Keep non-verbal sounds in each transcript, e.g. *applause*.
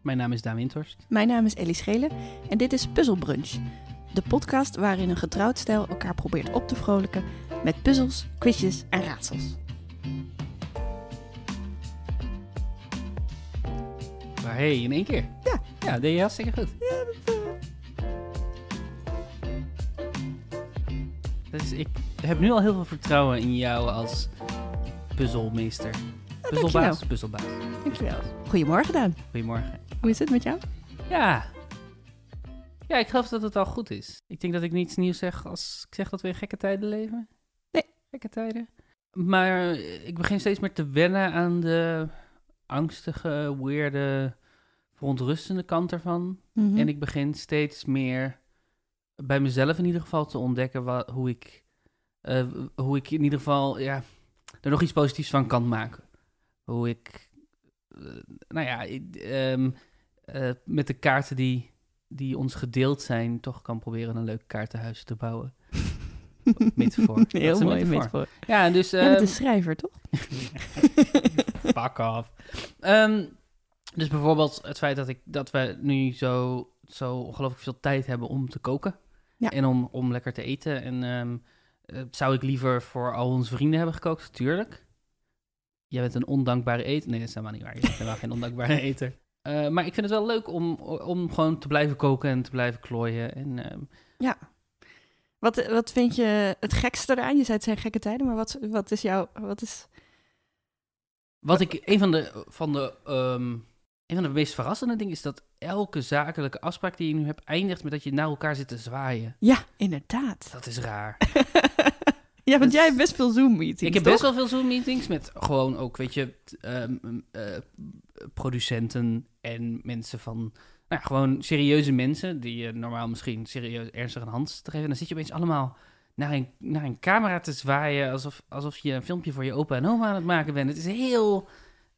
Mijn naam is Daan Windhorst. Mijn naam is Ellie Schelen en dit is Puzzle Brunch. De podcast waarin een getrouwd stel elkaar probeert op te vrolijken met puzzels, quizjes en raadsels. Maar hey, in één keer. Ja. Ja, deed je hartstikke goed. Ja, dat, eh, Dus ik heb nu al heel veel vertrouwen in jou als puzzelmeester. Puzzelbaas, dankjewel. puzzelbaas. dankjewel. Goedemorgen Daan. Goedemorgen. Hoe is het met jou? Ja. Ja, ik geloof dat het al goed is. Ik denk dat ik niets nieuws zeg als ik zeg dat we in gekke tijden leven. Nee. Gekke tijden. Maar ik begin steeds meer te wennen aan de angstige, weirde, verontrustende kant ervan. Mhm. En ik begin steeds meer bij mezelf in ieder geval te ontdekken wa- hoe, ik, eh, hoe ik in ieder geval ja, er nog iets positiefs van kan maken. Hoe ik, eh, nou ja, ik, ehm, eh, met de kaarten die, die ons gedeeld zijn, toch kan proberen een leuk kaartenhuis te bouwen. *laughs* Metafoor. Heel mooi metafoor. metafoor. Ja, dus... Jij bent ehm, een schrijver, toch? *laughs* Fuck off. Ehm, dus bijvoorbeeld het feit dat, ik, dat we nu zo, zo ongelooflijk veel tijd hebben om te koken. Ja. En om, om lekker te eten. En ehm, eh, zou ik liever voor al onze vrienden hebben gekookt? Tuurlijk. Jij bent een ondankbare eter. Nee, dat is helemaal niet waar. Je bent helemaal geen ondankbare *laughs* eter. Eh, maar ik vind het wel leuk om, om gewoon te blijven koken en te blijven klooien. En ehm, Wat, wat vind je het gekste eraan? Je zei het zijn gekke tijden, maar wat, wat is jouw... Wat is... Wat ik, een van de, van de, ehm, een van de meest verrassende dingen is dat elke zakelijke afspraak die je nu hebt eindigt met dat je naar elkaar zit te zwaaien. Ja, inderdaad. Dat is raar. *laughs* ja, want jij hebt best veel Zoom-meetings, ik heb toch? best wel veel Zoom-meetings met gewoon ook, weet je, ehm, eh, producenten en mensen van, nou gewoon serieuze mensen die je normaal misschien serieus ernstig een hand te geven. En dan zit je opeens allemaal naar een, naar een camera te zwaaien alsof, alsof je een filmpje voor je opa en oma aan het maken bent. Het is heel,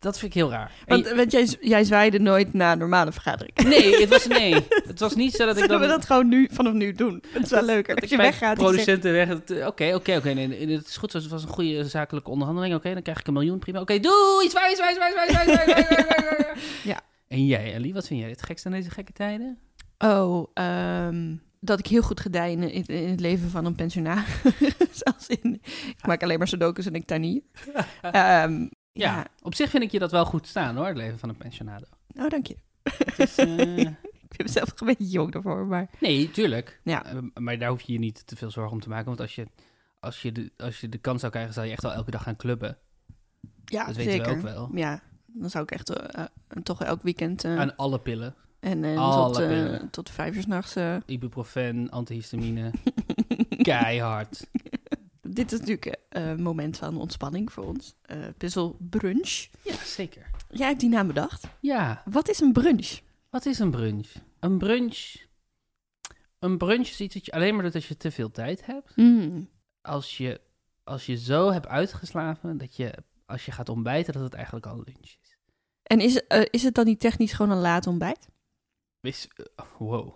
dat vind ik heel raar. Want, want jij, jij zwaaide nooit naar normale vergadering. Nee, het was *laughs* nee. Het was niet zo dat ik dan... we dat gewoon nu, vanaf nu doen? Het is wel leuker dat, je weggaat. producenten weg... Eh, oké, oké, oké. Nee, het is goed, het was een goede zakelijke onderhandeling. Oké, dan krijg ik een miljoen, prima. Oké, doei, zwaai, zwaai, zwaai, zwaai, zwaai, zwaai, *laughs* ja. En jij, Ellie, wat vind jij het gekste aan deze gekke tijden? Oh, ehm, dat ik heel goed gedij in, in, het leven van een pensionaris. *laughs* Zelfs in, ik maak alleen maar sudokus en ik tuinier. niet. Ehm, ja, ja. op zich vind ik je dat wel goed staan, hoor. Het leven van een pensionado. Oh, dank je. Het is, eh, *laughs* Ik vind mezelf een beetje jong daarvoor, maar... nee, tuurlijk. Ja. Eh, maar daar hoef je je niet te veel zorgen om te maken. Want als je, als je, de, als je de kans zou krijgen, zou je echt wel elke dag gaan clubben. Ja, Dat weten we zeker. ook wel. Ja, dan zou ik echt eh, toch elk weekend... Aan alle pillen. en alle tot, pillen. tot vijf uur s'nachts... Ibuprofen, antihistamine. *laughs* Keihard. Dit is natuurlijk eh, moment van ontspanning voor ons. Puzzle brunch. Ja, zeker. Jij hebt die naam bedacht. Ja, Wat is een brunch? wat is een brunch? Een brunch... Een brunch is iets dat je alleen maar doet als je te veel tijd hebt. Mm. Als je, als je zo hebt uitgeslapen dat je, als je gaat ontbijten, dat het eigenlijk al lunch is. En is, eh, is het dan niet technisch gewoon een laat ontbijt? Eh, wow.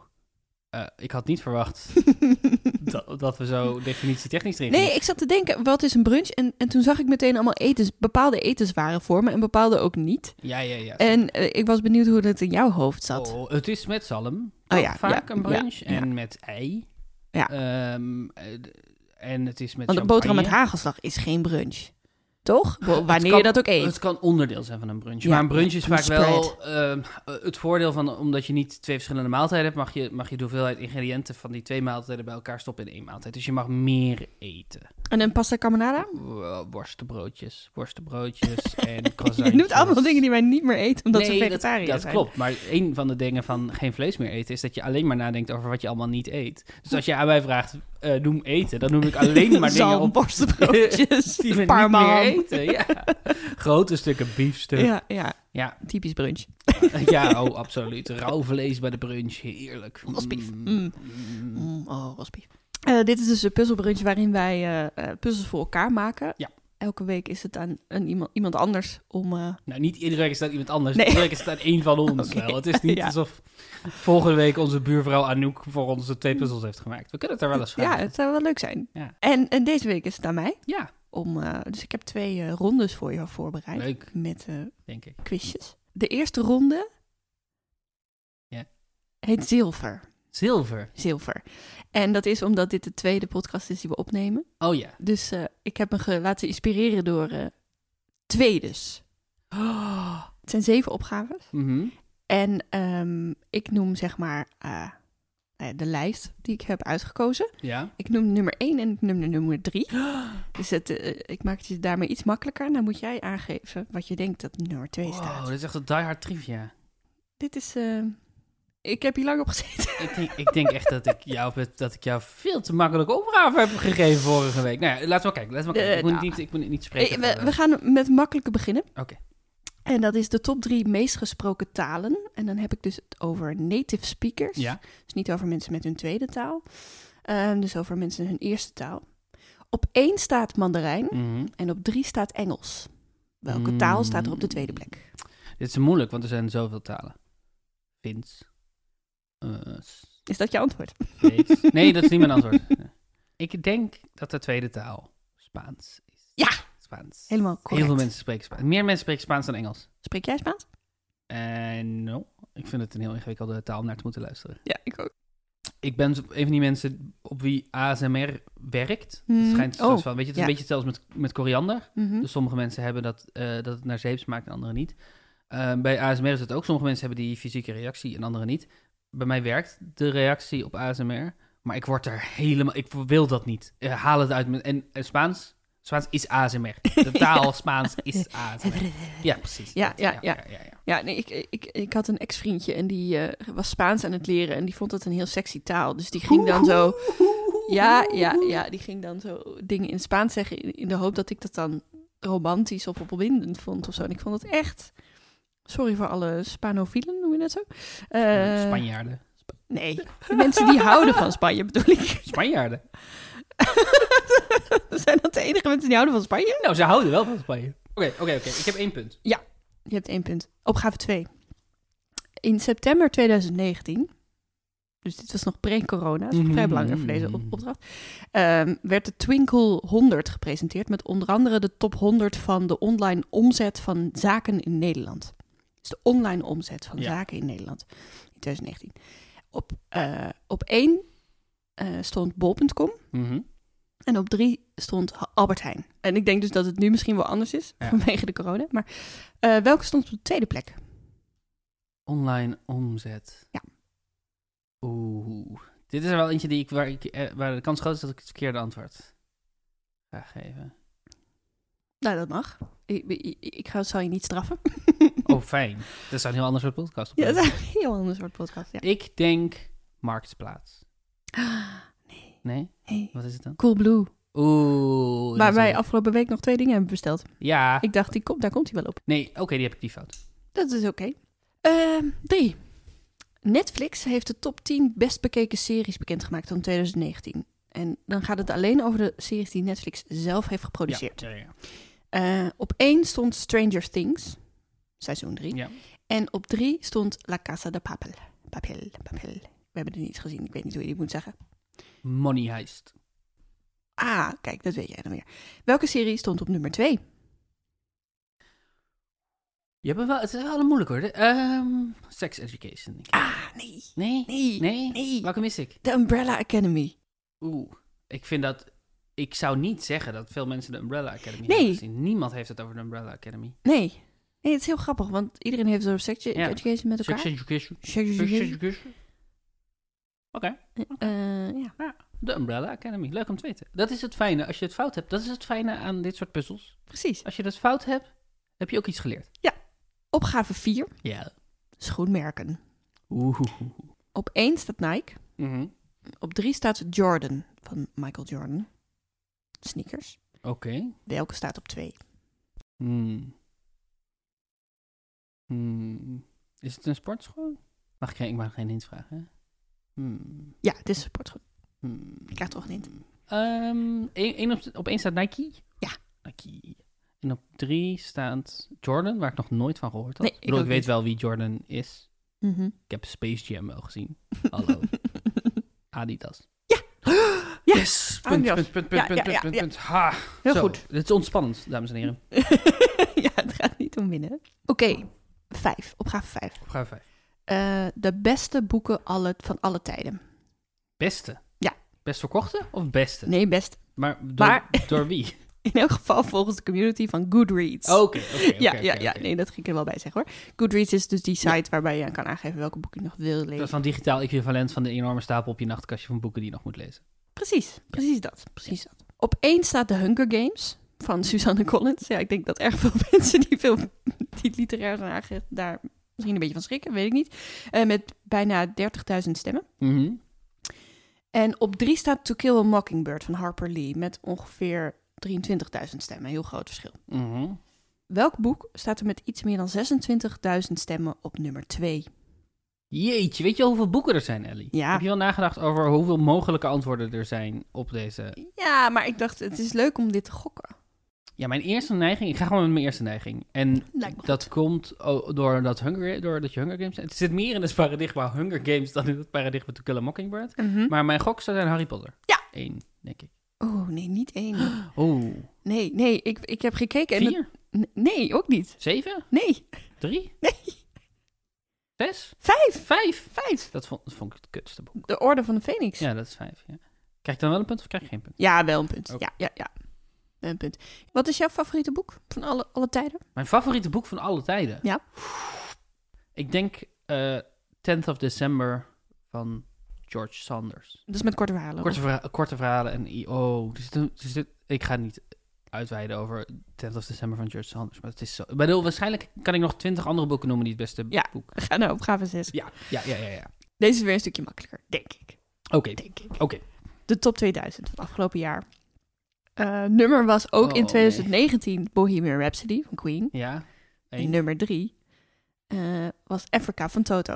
Eh, ik had niet verwacht *laughs* dat, dat we zo definitietechnisch erin Nee, ik zat te denken, wat is een brunch? En, en toen zag ik meteen allemaal etens, bepaalde etenswaren voor me en bepaalde ook niet. Ja, ja, ja. En eh, ik was benieuwd hoe dat in jouw hoofd zat. Oh, het is met zalm. Oh ja, vaak ja, een brunch. ja, en met ei. Ja. Ehm, eh, en het is met Want een boterham met hagelslag is geen brunch. Toch? Bo- Wanneer kan- je dat ook eet. Het kan onderdeel zijn van een brunch. Ja, maar een brunch is een vaak spread. wel ehm, eh, het voordeel van, omdat je niet twee verschillende maaltijden hebt, mag je, mag je de hoeveelheid ingrediënten van die twee maaltijden bij elkaar stoppen in één maaltijd. Dus je mag meer eten. En een pasta carbonara? Worstenbroodjes, worstenbroodjes *laughs* en Je noemt allemaal dingen die wij niet meer eten omdat nee, ze dat- vegetariër dat, zijn. klopt. Maar een van de dingen van geen vlees meer eten is dat je alleen maar nadenkt over wat je allemaal niet eet. Dus als je aan mij vraagt, eh, noem eten, dan noem ik alleen *laughs* maar dingen op borstenbroodjes, *laughs* die we niet meer eten. Ja. Grote stukken biefstuk. Ja, ja, Ja, typisch brunch. ja, oh, absoluut. Rauw vlees bij de brunch, heerlijk. Rosbief. Mm, Mm. mm. Mm, oh, rosbief. Eh, dit is dus een puzzelbrunch waarin wij eh, eh, puzzels voor elkaar maken. Ja. Elke week is het aan een iemand, iemand anders om... eh, Nou, niet iedere week is dat iemand anders. Nee. Iedere week is het aan één van ons *laughs* wel. Het is niet *laughs* Ja. alsof volgende week onze buurvrouw Anouk voor ons de twee puzzels heeft gemaakt. We kunnen het er wel eens ja, vragen. het zou wel leuk zijn. Ja. En, en deze week is het aan mij. Ja, Om, eh, dus ik heb twee eh, rondes voor jou voorbereid. leuk, Met denk ik. quizjes. De eerste ronde heet Zilver. Zilver. Zilver. En dat is omdat dit de tweede podcast is die we opnemen. Oh ja. Dus eh, ik heb me laten inspireren door eh tweedes. Het zijn zeven opgaves. Mhm. En ehm, ik noem zeg maar eh, nou de lijst die ik heb uitgekozen. Ja. Ik noem nummer 1 en ik noem nummer 3. *gasps* Dus het, ik maak het je daarmee iets makkelijker. Dan moet jij aangeven wat je denkt dat nummer 2 Wow, staat. dit is echt een die hard trivia. Dit is... ik heb hier lang op gezeten. Ik denk, ik denk echt dat ik, jou, dat ik jou veel te makkelijke opgave heb gegeven vorige week. Nou ja, laten we kijken. Laten we maar Eh, kijken. Ik, moet nou. niet, ik moet niet spreken. Eh, voor, we, eh, we gaan met makkelijke beginnen. Oké. En dat is de top drie meest gesproken talen. En dan heb ik dus het over native speakers. Ja. Dus niet over mensen met hun tweede taal. Ehm, dus over mensen hun eerste taal. Op één staat Mandarijn Mhm. en op drie staat Engels. Welke Mm. taal staat er op de tweede plek? Dit is moeilijk, want er zijn zoveel talen. Fins. Eh, Is dat je antwoord? Nee, dat is niet mijn *laughs* antwoord. Ik denk dat de tweede taal Spaans is. Ja. Spaans. Helemaal Heel correct. veel mensen spreken Spaans. Meer mensen spreken Spaans dan Engels. Spreek jij Spaans? En no, ik vind het een heel ingewikkelde taal om naar te moeten luisteren. Ja, ik ook. Ik ben een van die mensen op wie ASMR werkt. Hmm. Het schijnt Oh, van, weet je, het is ja. een beetje zelfs met, met koriander. Mhm. Dus sommige mensen hebben dat, eh, dat het naar zeep smaakt en anderen niet. Bij ASMR is het ook. Sommige mensen hebben die fysieke reactie en anderen niet. Bij mij werkt de reactie op ASMR. Maar ik word er helemaal... Ik wil dat niet. Eh, haal het uit. mijn- En eh, Spaans? Spaans is ASMR. *laughs* De taal Spaans is *laughs* ASMR. Ja, precies. Ja, Dat, ja, ja, ja. ja, nee, ik, ik, ik had een ex-vriendje en die eh, was Spaans aan het leren en die vond het een heel sexy taal. Dus die ging dan zo, ja, ja, ja, die ging dan zo dingen in Spaans zeggen in, in de hoop dat ik dat dan romantisch of opwindend vond of zo. En ik vond het echt, sorry voor alle Spanofielen, je dat zo? Eh, Spanjaarden. Nee, de mensen die houden van Spanje bedoel ik. *laughs* Spanjaarden. *laughs* Zijn dat de enige mensen die houden van Spanje? Nou, ze houden wel van Spanje. Oké, oké, oké. Ik heb één punt. Je hebt één punt. Opgave 2. In september 2019, dus dit was nog pre-corona, dat is Mhm. vrij belangrijk voor deze op- opdracht, ehm, werd de Twinkle 100 gepresenteerd met onder andere de top 100 van de online omzet van zaken in Nederland. De online omzet van Ja. zaken in Nederland in 2019. Op, eh, op één eh, stond bol.com Mhm. en op drie stond Albert Heijn. En ik denk dus dat het nu misschien wel anders is Ja. vanwege de corona. Maar eh, welke stond op de tweede plek? Online omzet. Ja. Oeh. Dit is er wel eentje die ik, waar, ik, waar de kans groot is dat ik het verkeerde antwoord ga geven. Nou, dat mag. Ik, ik, ik ga, zal je niet straffen. *laughs* Oh, *laughs* fijn. Dat is een heel ander soort podcast. ja, dat is een heel ander soort podcast. Ja. Ik denk Marktplaats. *gasps* Nee. Nee? Wat is het dan? Cool Blue. Oeh. Waar wij afgelopen week nog twee dingen hebben besteld. Ja. Ik dacht, die komt, daar komt hij wel op. Nee, oké, die heb ik die fout. Dat is oké. Ehm, drie. Netflix heeft de top 10 best bekeken series bekendgemaakt van 2019. En dan gaat het alleen over de series die Netflix zelf heeft geproduceerd. Ja, ja, ja. Eh, op één stond Stranger Things, seizoen 3. Ja. En op drie stond La Casa de Papel. Papel, papel. We hebben die niet gezien, ik weet niet hoe je die moet zeggen. Money Heist. Ah, kijk, dat weet jij dan weer. Welke serie stond op nummer twee? Je hebt wel, het is wel een moeilijk hoor. Ehm, sex Education. denk ik. Ah, nee. Nee? Nee. Nee? Nee. Welke mis ik? The Umbrella Academy. Oeh, ik vind dat... Ik zou niet zeggen dat veel mensen de Umbrella Academy Nee. hebben gezien. Niemand heeft het over de Umbrella Academy. Nee. Nee, het is heel grappig, want iedereen heeft zo'n sex Ja. education met elkaar. Sex Education. Sex education. Oké, Eh, ja, de Umbrella Academy. Leuk om te weten. Dat is het fijne. Als je het fout hebt, dat is het fijne aan dit soort puzzels. precies. Als je dat fout hebt, heb je ook iets geleerd. Opgave 4. Ja. Schoenmerken. Oeh. Op 1 staat Nike. Mhm. Op 3 staat Jordan van Michael Jordan. Sneakers. Oké. Welke staat op 2? Hmm. Hmm. Is het een sportschool? Mag ik, geen- ik mag geen hint vragen? Hmm. Ja, het is een sportschoen. Ik krijg toch een hint. Ehm, op, op één staat Nike. Ja. Nike. En op drie staat Jordan, waar ik nog nooit van gehoord had. Nee, ik bedoel, ik, weet niet. wel wie Jordan is. Mhm. Ik heb Space Jam wel gezien. *laughs* Hallo. Adidas. Yes! Punt, punt, punt, punt, punt, punt. Ha. Heel Zo, goed. Het is ontspannend, dames en heren. *laughs* ja, het gaat niet om winnen. Oké, vijf. Opgave 5. Opgave 5. Eh, de beste boeken alle, van alle tijden. Beste? Ja. Best verkochte of beste? Nee, best. Maar door, Maar- *laughs* door wie? In elk geval volgens de community van Goodreads. Oké, oké, oké, ja, oké, ja, oké. ja. Nee, dat ging ik er wel bij zeggen hoor. Goodreads is dus die site waarbij je kan aangeven welke boeken je nog wil Dat lezen. is van digitaal equivalent van de enorme stapel op je nachtkastje van boeken die je nog moet lezen. Precies, precies dat. Precies dat. Op één staat de Hunger Games van Suzanne Collins. Ja, ik denk dat erg veel *laughs* mensen die, veel, die literair zijn aangegeven daar misschien een beetje van schrikken, weet ik niet. Eh, met bijna 30.000 stemmen. Mhm. En op drie staat To Kill a Mockingbird van Harper Lee met ongeveer 23.000 stemmen. Heel groot verschil. Mhm. Welk boek staat er met iets meer dan 26.000 stemmen op nummer 2? Jeetje, weet je al hoeveel boeken er zijn, Ellie? Ja. Heb je wel nagedacht over hoeveel mogelijke antwoorden er zijn op deze... Ja, maar ik dacht, het is leuk om dit te gokken. Ja, mijn eerste neiging... Ik ga gewoon met mijn eerste neiging. En dat komt oh, door dat Hunger, doordat je Hunger Games... Het zit meer in het paradigma Hunger Games dan in het paradigma To Kill a Mockingbird. Maar mijn gok zou zijn Harry Potter. Ja. Eén, denk ik. Oh, nee, niet één. *gasps* Oeh. Nee, nee, ik, ik heb gekeken en... Vier? Nee, ook niet. Zeven? Nee, Drie? Nee. Zes? vijf. Vijf? Vijf. Dat vond, dat vond ik het kutste boek. De Orde van de Phoenix. Ja, dat is vijf, ja. Krijg ik dan wel een punt of krijg ik geen punt? Ja, wel een punt. Oké. Ja, ja, ja. Wel Een punt. Wat is jouw favoriete boek van alle, alle tijden? Mijn favoriete boek van alle tijden? Ja. Ik denk eh 10th of December van George Sanders. Dus met korte verhalen. Korte, verha- korte verhalen en... Oh, dus, dus ik ga niet uitweiden over 10th of December van George Sanders. Maar het is zo... Ik bedoel, waarschijnlijk kan ik nog twintig andere boeken noemen die het beste Ja. boek... We gaan naar opgave 6. Ja, ja, ja, ja. ja. Deze is weer een stukje makkelijker, denk ik. Oké, Denk ik. oké. De top 2000 van afgelopen jaar. Eh, nummer was ook Oh, in nee. 2019 Bohemian Rhapsody van Queen. Ja. En nummer 3 was Africa van Toto.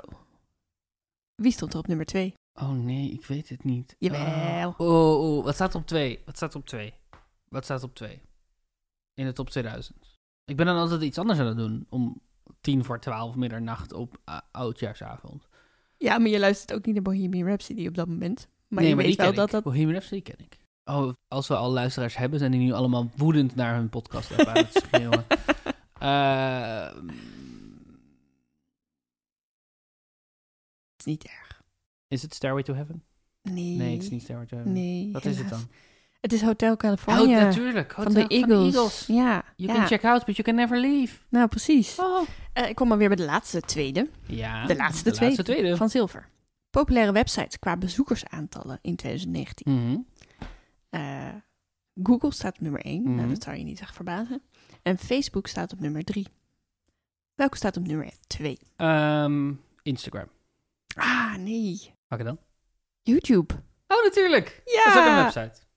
Wie stond er op nummer 2? Oh nee, ik weet het niet. Jawel. Oh, oh, oh, wat staat op twee? Wat staat op twee? Wat staat op twee? In de top 2000. Ik ben dan altijd iets anders aan het doen om tien voor twaalf middernacht op uh, oudjaarsavond. Ja, maar je luistert ook niet naar Bohemian Rhapsody op dat moment. Maar nee, je maar weet wel ken dat ik. dat... Bohemian Rhapsody ken ik. Oh, als we al luisteraars hebben, zijn die nu allemaal woedend naar hun podcast aan het schreeuwen. *laughs* Eh, is niet erg. is het Stairway to Heaven? Nee. Nee, het is niet Stairway to Heaven. Nee. Wat is het dan? Het is Hotel Oh, California. natuurlijk. van Hotel- de Eagles. Eagles. Ja. You ja. can check out, but you can never leave. Nou, precies. Oh. Eh, ik kom maar weer bij de laatste tweede. Ja, De laatste de tweede. laatste tweede. Van Zilver. Populaire websites qua bezoekersaantallen in 2019. Mhm. Eh, Google staat op nummer 1. Mhm. Nou, dat zou je niet echt verbazen. En Facebook staat op nummer 3. Welke staat op nummer 2? Ehm, Instagram. Ah, nee. Welke dan? YouTube. Oh, natuurlijk. Ja. Dat is ook een website.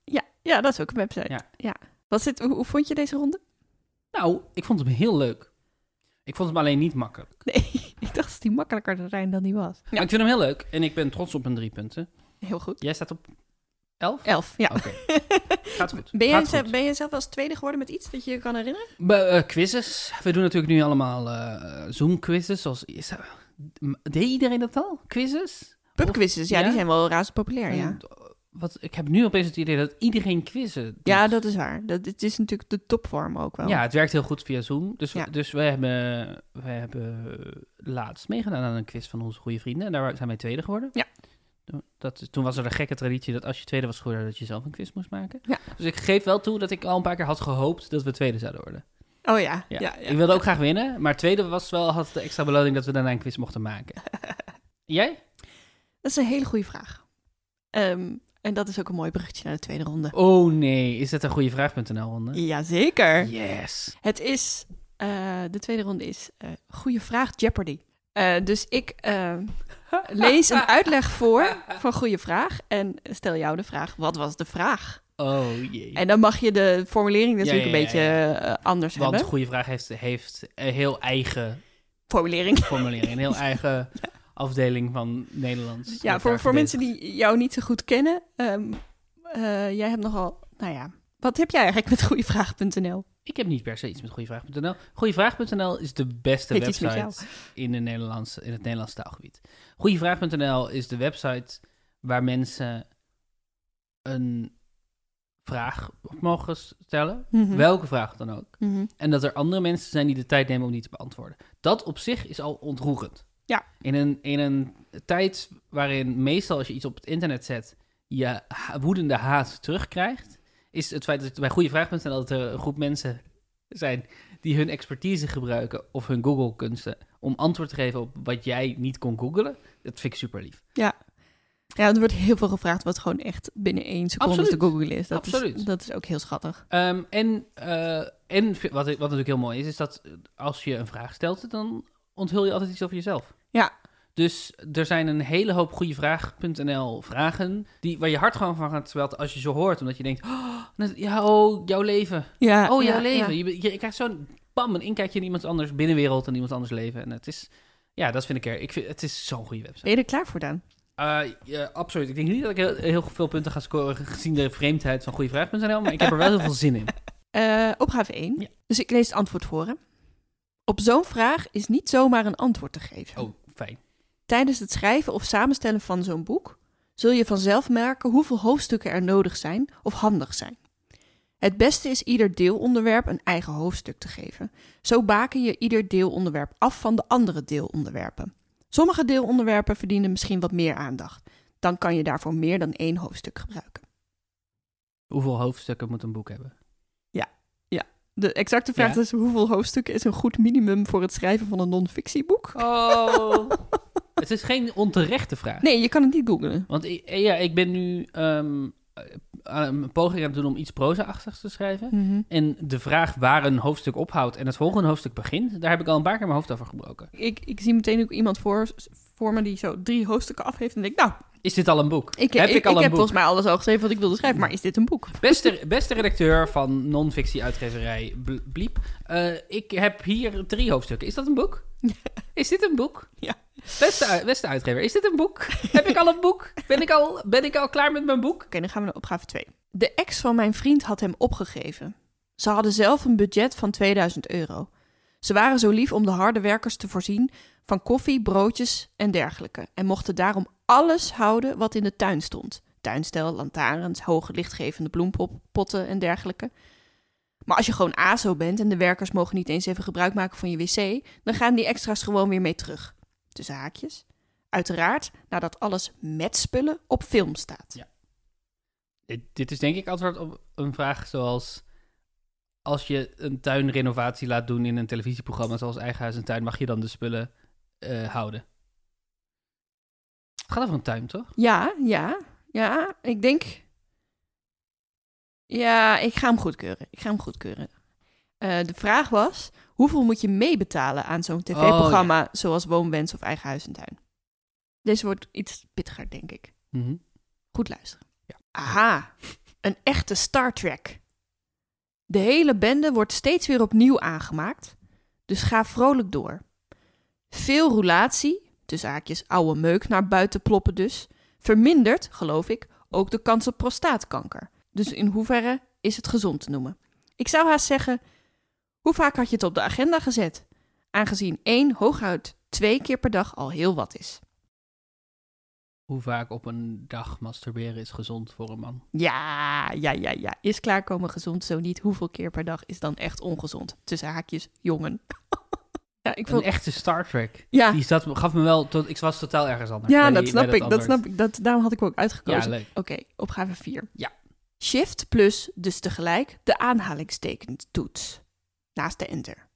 Ja, ja, dat is ook een website. Ja. Wat zit, hoe, hoe vond je deze ronde? Nou, ik vond hem heel leuk. Ik vond hem alleen niet makkelijk. Nee, *laughs* ik dacht dat die makkelijker te zijn dan die was. Maar ik vind hem heel leuk en ik ben trots op mijn drie punten. Heel goed. Jij staat op elf? Elf, ja. Oké, *laughs* gaat goed. Ben jij, Gaat zelf, goed. ben jij zelf als tweede geworden met iets dat je je kan herinneren? Be- eh, quizzes. We doen natuurlijk nu allemaal eh, Zoom-quizzes. Zoals, is dat- deed iedereen dat al? Quizzes? Pubquizzes, ja, ja? die zijn wel razend populair, ja. Wat, ik heb nu opeens het idee dat iedereen quizzen doet. Ja, dat is waar. Dat, het is natuurlijk de topvorm ook wel. Ja, het werkt heel goed via Zoom. Dus, Ja. dus wij, hebben, wij hebben laatst meegedaan aan een quiz van onze goede vrienden. En daar zijn wij tweede geworden. Ja. Dat, toen was er de gekke traditie dat als je tweede was geworden, dat je zelf een quiz moest maken. Ja. Dus ik geef wel toe dat ik al een paar keer had gehoopt dat we tweede zouden worden. Oh ja, ja. Ja. ja, Ik wilde ook graag winnen, maar tweede was wel, had de extra beloning dat we daarna een quiz mochten maken. *laughs* Jij? Dat is een hele goede vraag. Ehm, en dat is ook een mooi bruggetje naar de tweede ronde. Oh nee, is dat een goede vraag.nl ronde? Jazeker. Yes. Het is, eh, de tweede ronde is eh goede vraag Jeopardy. Eh, dus ik *laughs* lees een uitleg voor van goede vraag en stel jou de vraag, wat was de vraag? Oh jee. En dan mag je de formulering natuurlijk Ja, ja, een beetje anders Want hebben. goede vraag heeft, heeft een heel eigen Formulering. formulering. Een heel eigen *laughs* afdeling van Nederlands. Ja, voor, voor mensen die jou niet zo goed kennen. ehm, eh, jij hebt nogal, nou ja, wat heb jij eigenlijk met goeievraag.nl? Ik heb niet per se iets met Goeievraag.nl. Goeievraag.nl is de beste website in, de Nederlands, in het Nederlands taalgebied. Goeievraag.nl is de website waar mensen een vraag op mogen stellen. Mhm. Welke vraag dan ook. Mhm. En dat er andere mensen zijn die de tijd nemen om die te beantwoorden. Dat op zich is al ontroerend. Ja. In een, in een tijd waarin meestal als je iets op het internet zet, je woedende haat terugkrijgt, is het feit dat het bij goede vraag.nl dat er een groep mensen zijn die hun expertise gebruiken of hun Google-kunsten om antwoord te geven op wat jij niet kon googlen. Dat vind ik super lief. Ja, er wordt heel veel gevraagd wat gewoon echt binnen één seconde Absoluut. te googlen is. Dat, Is, Absoluut. dat is ook heel schattig. Ehm, en eh, en wat, wat natuurlijk heel mooi is, is dat als je een vraag stelt, dan onthul je altijd iets over jezelf. Ja. Dus er zijn een hele hoop goede vraag.nl vragen die, waar je hart gewoon van gaat zwelten als je ze hoort. Omdat je denkt, oh, ja, oh, jouw leven. Ja, Oh, jouw ja, leven. ja. Je, je, je krijgt zo'n bam, een inkijkje in iemand anders binnenwereld en iemand anders leven. En het is, ja, dat vind ik er. Ik vind, het is zo'n goede website. Ben je er klaar voor dan? Eh, ja, absoluut. Ik denk niet dat ik heel, heel veel punten ga scoren gezien de vreemdheid van goedevraag.nl, maar ik heb er wel heel veel zin in. *laughs* Eh, opgave 1. Ja. Dus ik lees het antwoord voor. Hè. Op zo'n vraag is niet zomaar een antwoord te geven. Oh, fijn. Tijdens het schrijven of samenstellen van zo'n boek zul je vanzelf merken hoeveel hoofdstukken er nodig zijn of handig zijn. Het beste is ieder deelonderwerp een eigen hoofdstuk te geven. Zo baken je ieder deelonderwerp af van de andere deelonderwerpen. Sommige deelonderwerpen verdienen misschien wat meer aandacht. Dan kan je daarvoor meer dan één hoofdstuk gebruiken. Hoeveel hoofdstukken moet een boek hebben? De exacte vraag Ja. is hoeveel hoofdstukken is een goed minimum voor het schrijven van een non-fictieboek? Oh. *laughs* het is geen onterechte vraag. Nee, je kan het niet googlen. Want ik, eh, ja, ik ben nu ehm, aan een poging aan het doen om iets proza-achtigs te schrijven. En de vraag waar een hoofdstuk ophoudt en het volgende hoofdstuk begint, daar heb ik al een paar keer mijn hoofd over gebroken. Ik, ik zie meteen ook iemand voor, voor me die zo drie hoofdstukken af heeft. En denk, nou, Is dit al een boek? ik, heb ik, ik al ik een heb boek? volgens mij alles al geschreven wat ik wilde schrijven. Maar is dit een boek? Beste, beste redacteur van non-fictie-uitgeverij Bl- Bliep. eh, ik heb hier drie hoofdstukken. Is dat een boek? *laughs* Is dit een boek? Ja. Beste, beste uitgever, is dit een boek? heb ik al een boek? Ben ik al, ben ik al klaar met mijn boek? Oké, dan gaan we naar opgave 2. De ex van mijn vriend had hem opgegeven. Ze hadden zelf een budget van 2000 euro. Ze waren zo lief om de harde werkers te voorzien van koffie, broodjes en dergelijke. En mochten daarom alles houden wat in de tuin stond. Tuinstel, lantaarns, hoge lichtgevende bloempotten en dergelijke. Maar als je gewoon ASO bent en de werkers mogen niet eens even gebruik maken van je wc, dan gaan die extra's gewoon weer mee terug. Tussen haakjes. Uiteraard nadat alles met spullen op film staat. Ja. Dit, is denk ik antwoord op een vraag zoals... Als je een tuinrenovatie laat doen in een televisieprogramma zoals Eigen en Tuin, mag je dan de spullen eh, houden? Gaat over een tuin, toch? Ja, ja, ja. Ik denk. Ja, ik ga hem goedkeuren. Ik ga hem goedkeuren. Eh, de vraag was: hoeveel moet je meebetalen aan zo'n tv-programma zoals Woonwens of Eigen Huis en Tuin? Deze wordt iets pittiger, denk ik. Mhm. Goed luisteren. Ja. Aha, een echte Star Trek. De hele bende wordt steeds weer opnieuw aangemaakt, dus ga vrolijk door. Veel roulatie, tussen haakjes oude meuk naar buiten ploppen dus, vermindert, geloof ik, ook de kans op prostaatkanker. Dus in hoeverre is het gezond te noemen? Ik zou haast zeggen, hoe vaak had je het op de agenda gezet? Aangezien één, hooguit twee keer per dag al heel wat is. Hoe vaak op een dag masturberen is gezond voor een man? Ja, ja, ja, ja. Is klaarkomen gezond? Zo niet. Hoeveel keer per dag is dan echt ongezond? Tussen haakjes, jongen. *laughs* ja, ik Een vond... echte Star Trek. Ja, Die zat, gaf me wel, tot, ik was totaal ergens anders. ja dat die- snap bij ik. Dat snap ik. Dat, daarom had ik ook uitgekozen. Ja, leuk. Oké, opgave 4. Ja. Shift plus dus tegelijk de aanhalingsteken toets. Naast de enter.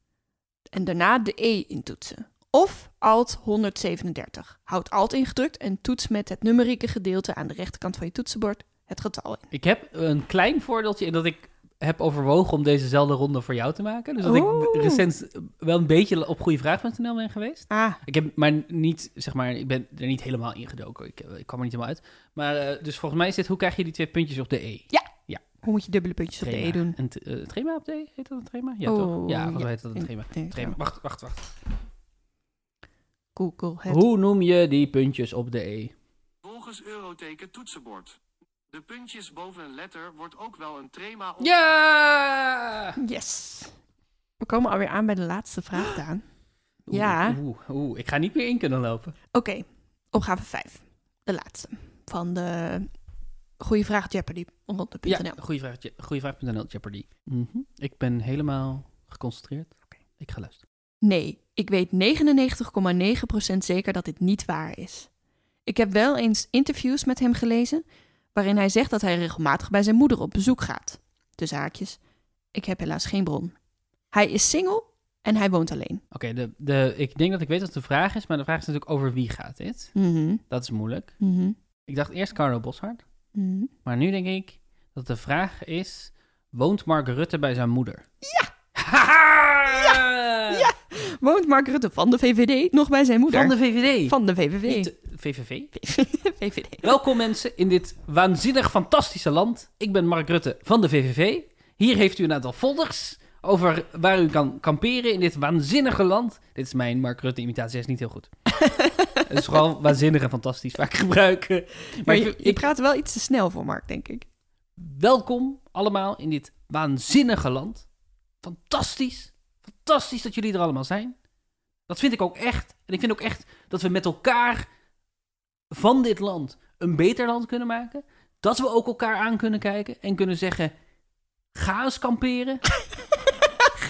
En daarna de E intoetsen. Of Alt 137. Houd Alt ingedrukt en toets met het numerieke gedeelte aan de rechterkant van je toetsenbord het getal in. Ik heb een klein voordeeltje in dat ik heb overwogen om dezezelfde ronde voor jou te maken. Dus dat Oeh. ik recent wel een beetje op goedevraag.nl ben geweest. Ah, Ik heb maar niet, zeg maar, ik ben er niet helemaal ingedoken. Ik, ik kwam er niet helemaal uit. Maar eh, dus volgens mij is dit, hoe krijg je die twee puntjes op de E? hoe moet je dubbele puntjes op de E doen? Een t- eh, trema op de E? Heet dat een trema? Ja, Oh, toch? Ja, volgens ja. mij heet dat een trema. Nee, trema. Wacht, wacht, wacht. Google het. Hoe noem je die puntjes op de E? Volgens Euroteken toetsenbord. De puntjes boven een letter wordt ook wel een trema of Ja! Yes. We komen alweer aan bij de laatste vraag, Daan. Ja. Oeh, oeh, ik ga niet meer in kunnen lopen. Oké, opgave 5. De laatste. Van de Goeie Vraag Jeopardy. Ja, goede vraag. Je- Goeie vraag.nl, Jeopardy. Mhm. Ik ben helemaal geconcentreerd. Ik ga luisteren. Nee, Ik weet 99,9% zeker dat dit niet waar is. Ik heb wel eens interviews met hem gelezen waarin hij zegt dat hij regelmatig bij zijn moeder op bezoek gaat. Dus haakjes. Ik heb helaas geen bron. Hij is single en hij woont alleen. Oké, de, de, ik denk dat ik weet wat de vraag is, maar de vraag is natuurlijk over wie gaat dit. Mhm, Dat is moeilijk. mhm, Ik dacht eerst Carlo Boshart, mhm. maar nu denk ik dat de vraag is, woont Mark Rutte bij zijn moeder? Ja! Ja! Woont Mark Rutte van de VVD nog bij zijn moeder? Van de VVD. Van de. Niet de VVV. VVD. *laughs* Welkom mensen in dit waanzinnig fantastische land. Ik ben Mark Rutte van de VVV. Hier heeft u een aantal folders over waar u kan kamperen in dit waanzinnige land. Dit is mijn Mark Rutte imitatie, hij is niet heel goed. *laughs* Het is vooral waanzinnig en fantastisch vaak gebruiken. Maar Maar je, ik, je ik, praat wel iets te snel voor Mark, denk ik. welkom allemaal in dit waanzinnige land. Fantastisch. Fantastisch dat jullie er allemaal zijn. Dat vind ik ook echt. En ik vind ook echt dat we met elkaar van dit land een beter land kunnen maken. Dat we ook elkaar aan kunnen kijken en kunnen zeggen: ga eens kamperen. *laughs*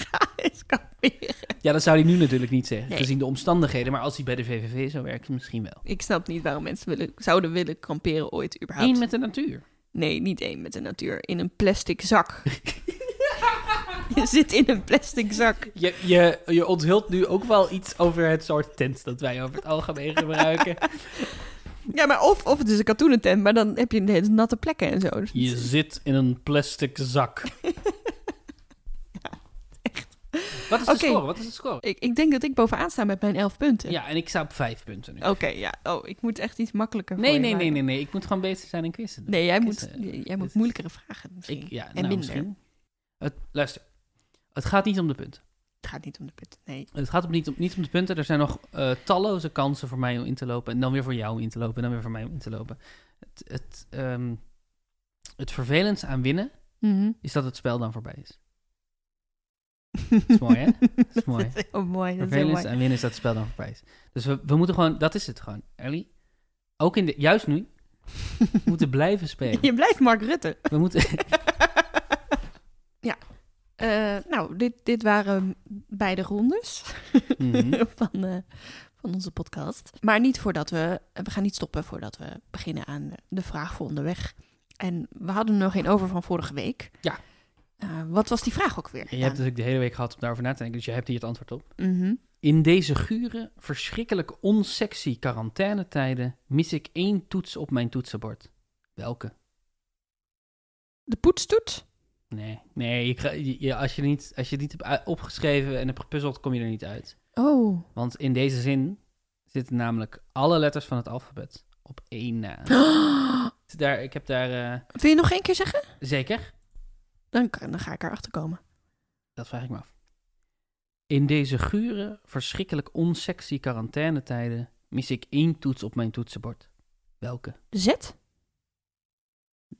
Ga eens kamperen. Ja, dat zou hij nu natuurlijk niet zeggen, Nee. gezien de omstandigheden. Maar als hij bij de VVV zou werken, misschien wel. Ik snap niet waarom mensen willen, zouden willen kamperen ooit überhaupt. Eén met de natuur. Nee, niet één met de natuur. In een plastic zak. *laughs* je zit in een plastic zak. Je, je, je onthult nu ook wel iets over het soort tent dat wij over het algemeen gebruiken. *laughs* Ja, maar of, of het is een katoenen tent, maar dan heb je de hele natte plekken en zo. Dus Je zit in een plastic zak. *laughs* Wat is de Oké. score? Wat is de score? ik, ik denk dat ik bovenaan sta met mijn elf punten. Ja, en ik sta op vijf punten nu. Oké, ja. Oh, ik moet echt iets makkelijker voor nee, je nee, nee, maken. nee, nee. Ik moet gewoon beter zijn in quizzen. Nee, jij moet, Quizzen. jij moet Dit- moeilijkere vragen misschien. Ik, ja, en nou, minder. misschien. Het, luister, het gaat niet om de punten. Het gaat niet om de punten, nee. Het gaat om niet, om, niet om de punten. Er zijn nog eh, talloze kansen voor mij om in te lopen. En dan weer voor jou om in te lopen. En dan weer voor mij om in te lopen. Het, het, ehm, het vervelendste aan winnen Mhm. is dat het spel dan voorbij is. *laughs* Dat is mooi, hè? Dat is mooi. Dat is heel mooi. Is mooi. aan winnen is dat het spel dan voorbij is. Dus we, we moeten gewoon, dat is het gewoon, Ellie. Ook in de, juist nu, we *laughs* moeten blijven spelen. Je blijft Mark Rutte. We moeten, *laughs* Eh, nou, dit, dit waren beide rondes *laughs* Mhm. van, eh, van onze podcast. Maar niet voordat we... We gaan niet stoppen voordat we beginnen aan de vraag voor onderweg. En we hadden er nog geen over van vorige week. Ja. Eh, wat was die vraag ook weer? Je hebt natuurlijk de hele week gehad om daarover na te denken, dus je hebt hier het antwoord op. Mhm. In deze gure, verschrikkelijk onsexy quarantainetijden mis ik één toets op mijn toetsenbord. Welke? De poetstoet? Nee, nee je, je- als, je niet, als je het niet hebt opgeschreven en hebt gepuzzeld, kom je er niet uit. Oh. Want in deze zin zitten namelijk alle letters van het alfabet op één na. *gasps* Daar, ik heb daar eh, Wil je nog één keer zeggen? zeker, Dan, dan ga ik erachter komen. dat vraag ik me af. In deze gure, verschrikkelijk onsexy quarantainetijden mis ik één toets op mijn toetsenbord. Welke? De Z?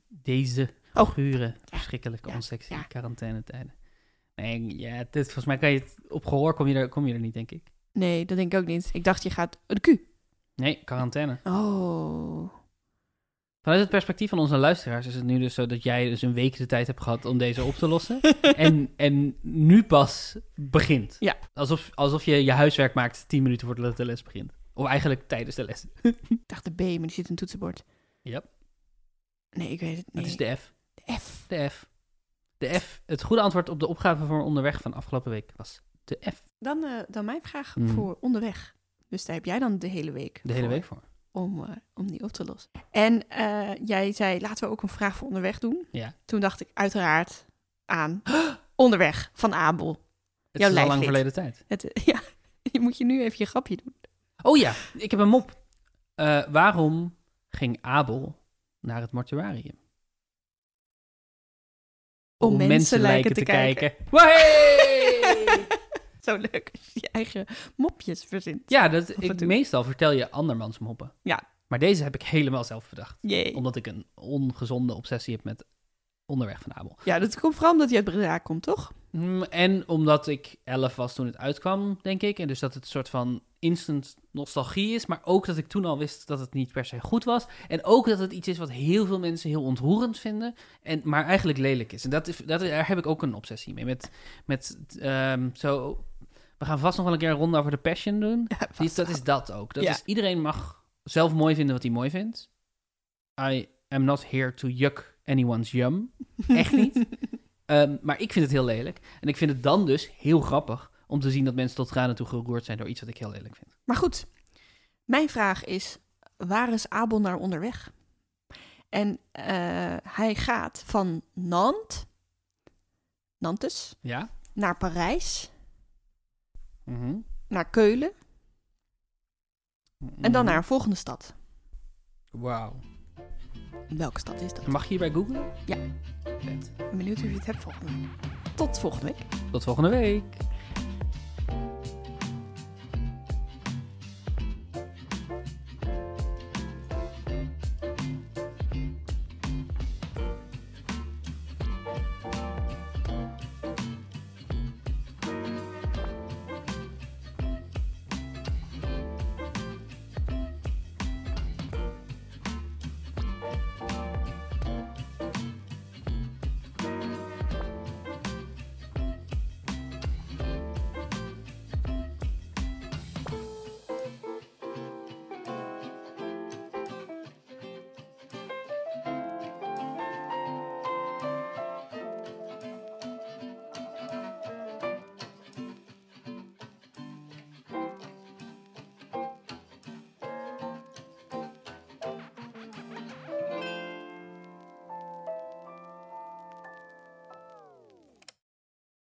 Deze Oh. gure, verschrikkelijk ja, onsexy ja. quarantainetijden. Nee, ja, dit, volgens mij kan je het, op gehoor kom je, er, kom je er niet, denk ik. Nee, dat denk ik ook niet. Ik dacht, je gaat... De Q. Nee, quarantaine. Oh. Vanuit het perspectief van onze luisteraars is het nu dus zo dat jij dus een week de tijd hebt gehad om deze op te lossen. *laughs* en, en nu pas begint. Ja. Alsof, alsof je je huiswerk maakt tien minuten voordat de les begint. Of eigenlijk tijdens de les. Ik dacht de B, maar die zit in het toetsenbord. Ja. Nee, ik weet het niet. Dat is de F. de F. De F. De F. Het goede antwoord op de opgave voor onderweg van afgelopen week was de F. Dan, eh, dan mijn vraag Mhm. voor onderweg. Dus daar heb jij dan de hele week De hele voor week voor. Om, eh, om die op te lossen. En eh, jij zei, laten we ook een vraag voor onderweg doen. Ja. Toen dacht ik uiteraard aan *gasps* onderweg van Abel. Het Jouw is al lang verleden tijd. Het, *laughs* ja, je moet je nu even je grapje doen. Oh ja, ik heb een mop. Waarom ging Abel naar het mortuarium? Om mensen lijken te Wahey! *laughs* Zo leuk als je je eigen mopjes verzint. ja, dat, ik, meestal vertel je andermans moppen. Ja. Maar deze heb ik helemaal zelf bedacht. Jee. Omdat ik een ongezonde obsessie heb met onderweg van Abel. Ja, dat komt vooral omdat je uit Breda komt, toch? Mm, En omdat ik 11 was toen het uitkwam, denk ik. En dus dat het een soort van instant nostalgie is. Maar ook dat ik toen al wist dat het niet per se goed was. En ook dat het iets is wat heel veel mensen heel ontroerend vinden. En, maar eigenlijk lelijk is. En dat is, dat, daar heb ik ook een obsessie mee. Met, met ehm, zo We gaan vast nog wel een keer een ronde over de Passion doen. Dat is dat ook. Dat Ja. is, iedereen mag zelf mooi vinden wat hij mooi vindt. I am not here to yuck anyone's yum. Echt niet. *laughs* Ehm, maar ik vind het heel lelijk. En ik vind het dan dus heel grappig om te zien dat mensen tot tranen toe geroerd zijn door iets wat ik heel lelijk vind. Maar goed, mijn vraag is: waar is Abel naar onderweg? En eh, hij gaat van Nantes, Nantes, Ja? naar Parijs, Mhm. naar Keulen en dan Mhm. naar een volgende stad. Wauw. Welke stad is dat? Mag je hierbij googlen? Ja. Vet. Ik ben benieuwd of je het hebt volgende week. Tot volgende week. Tot volgende week.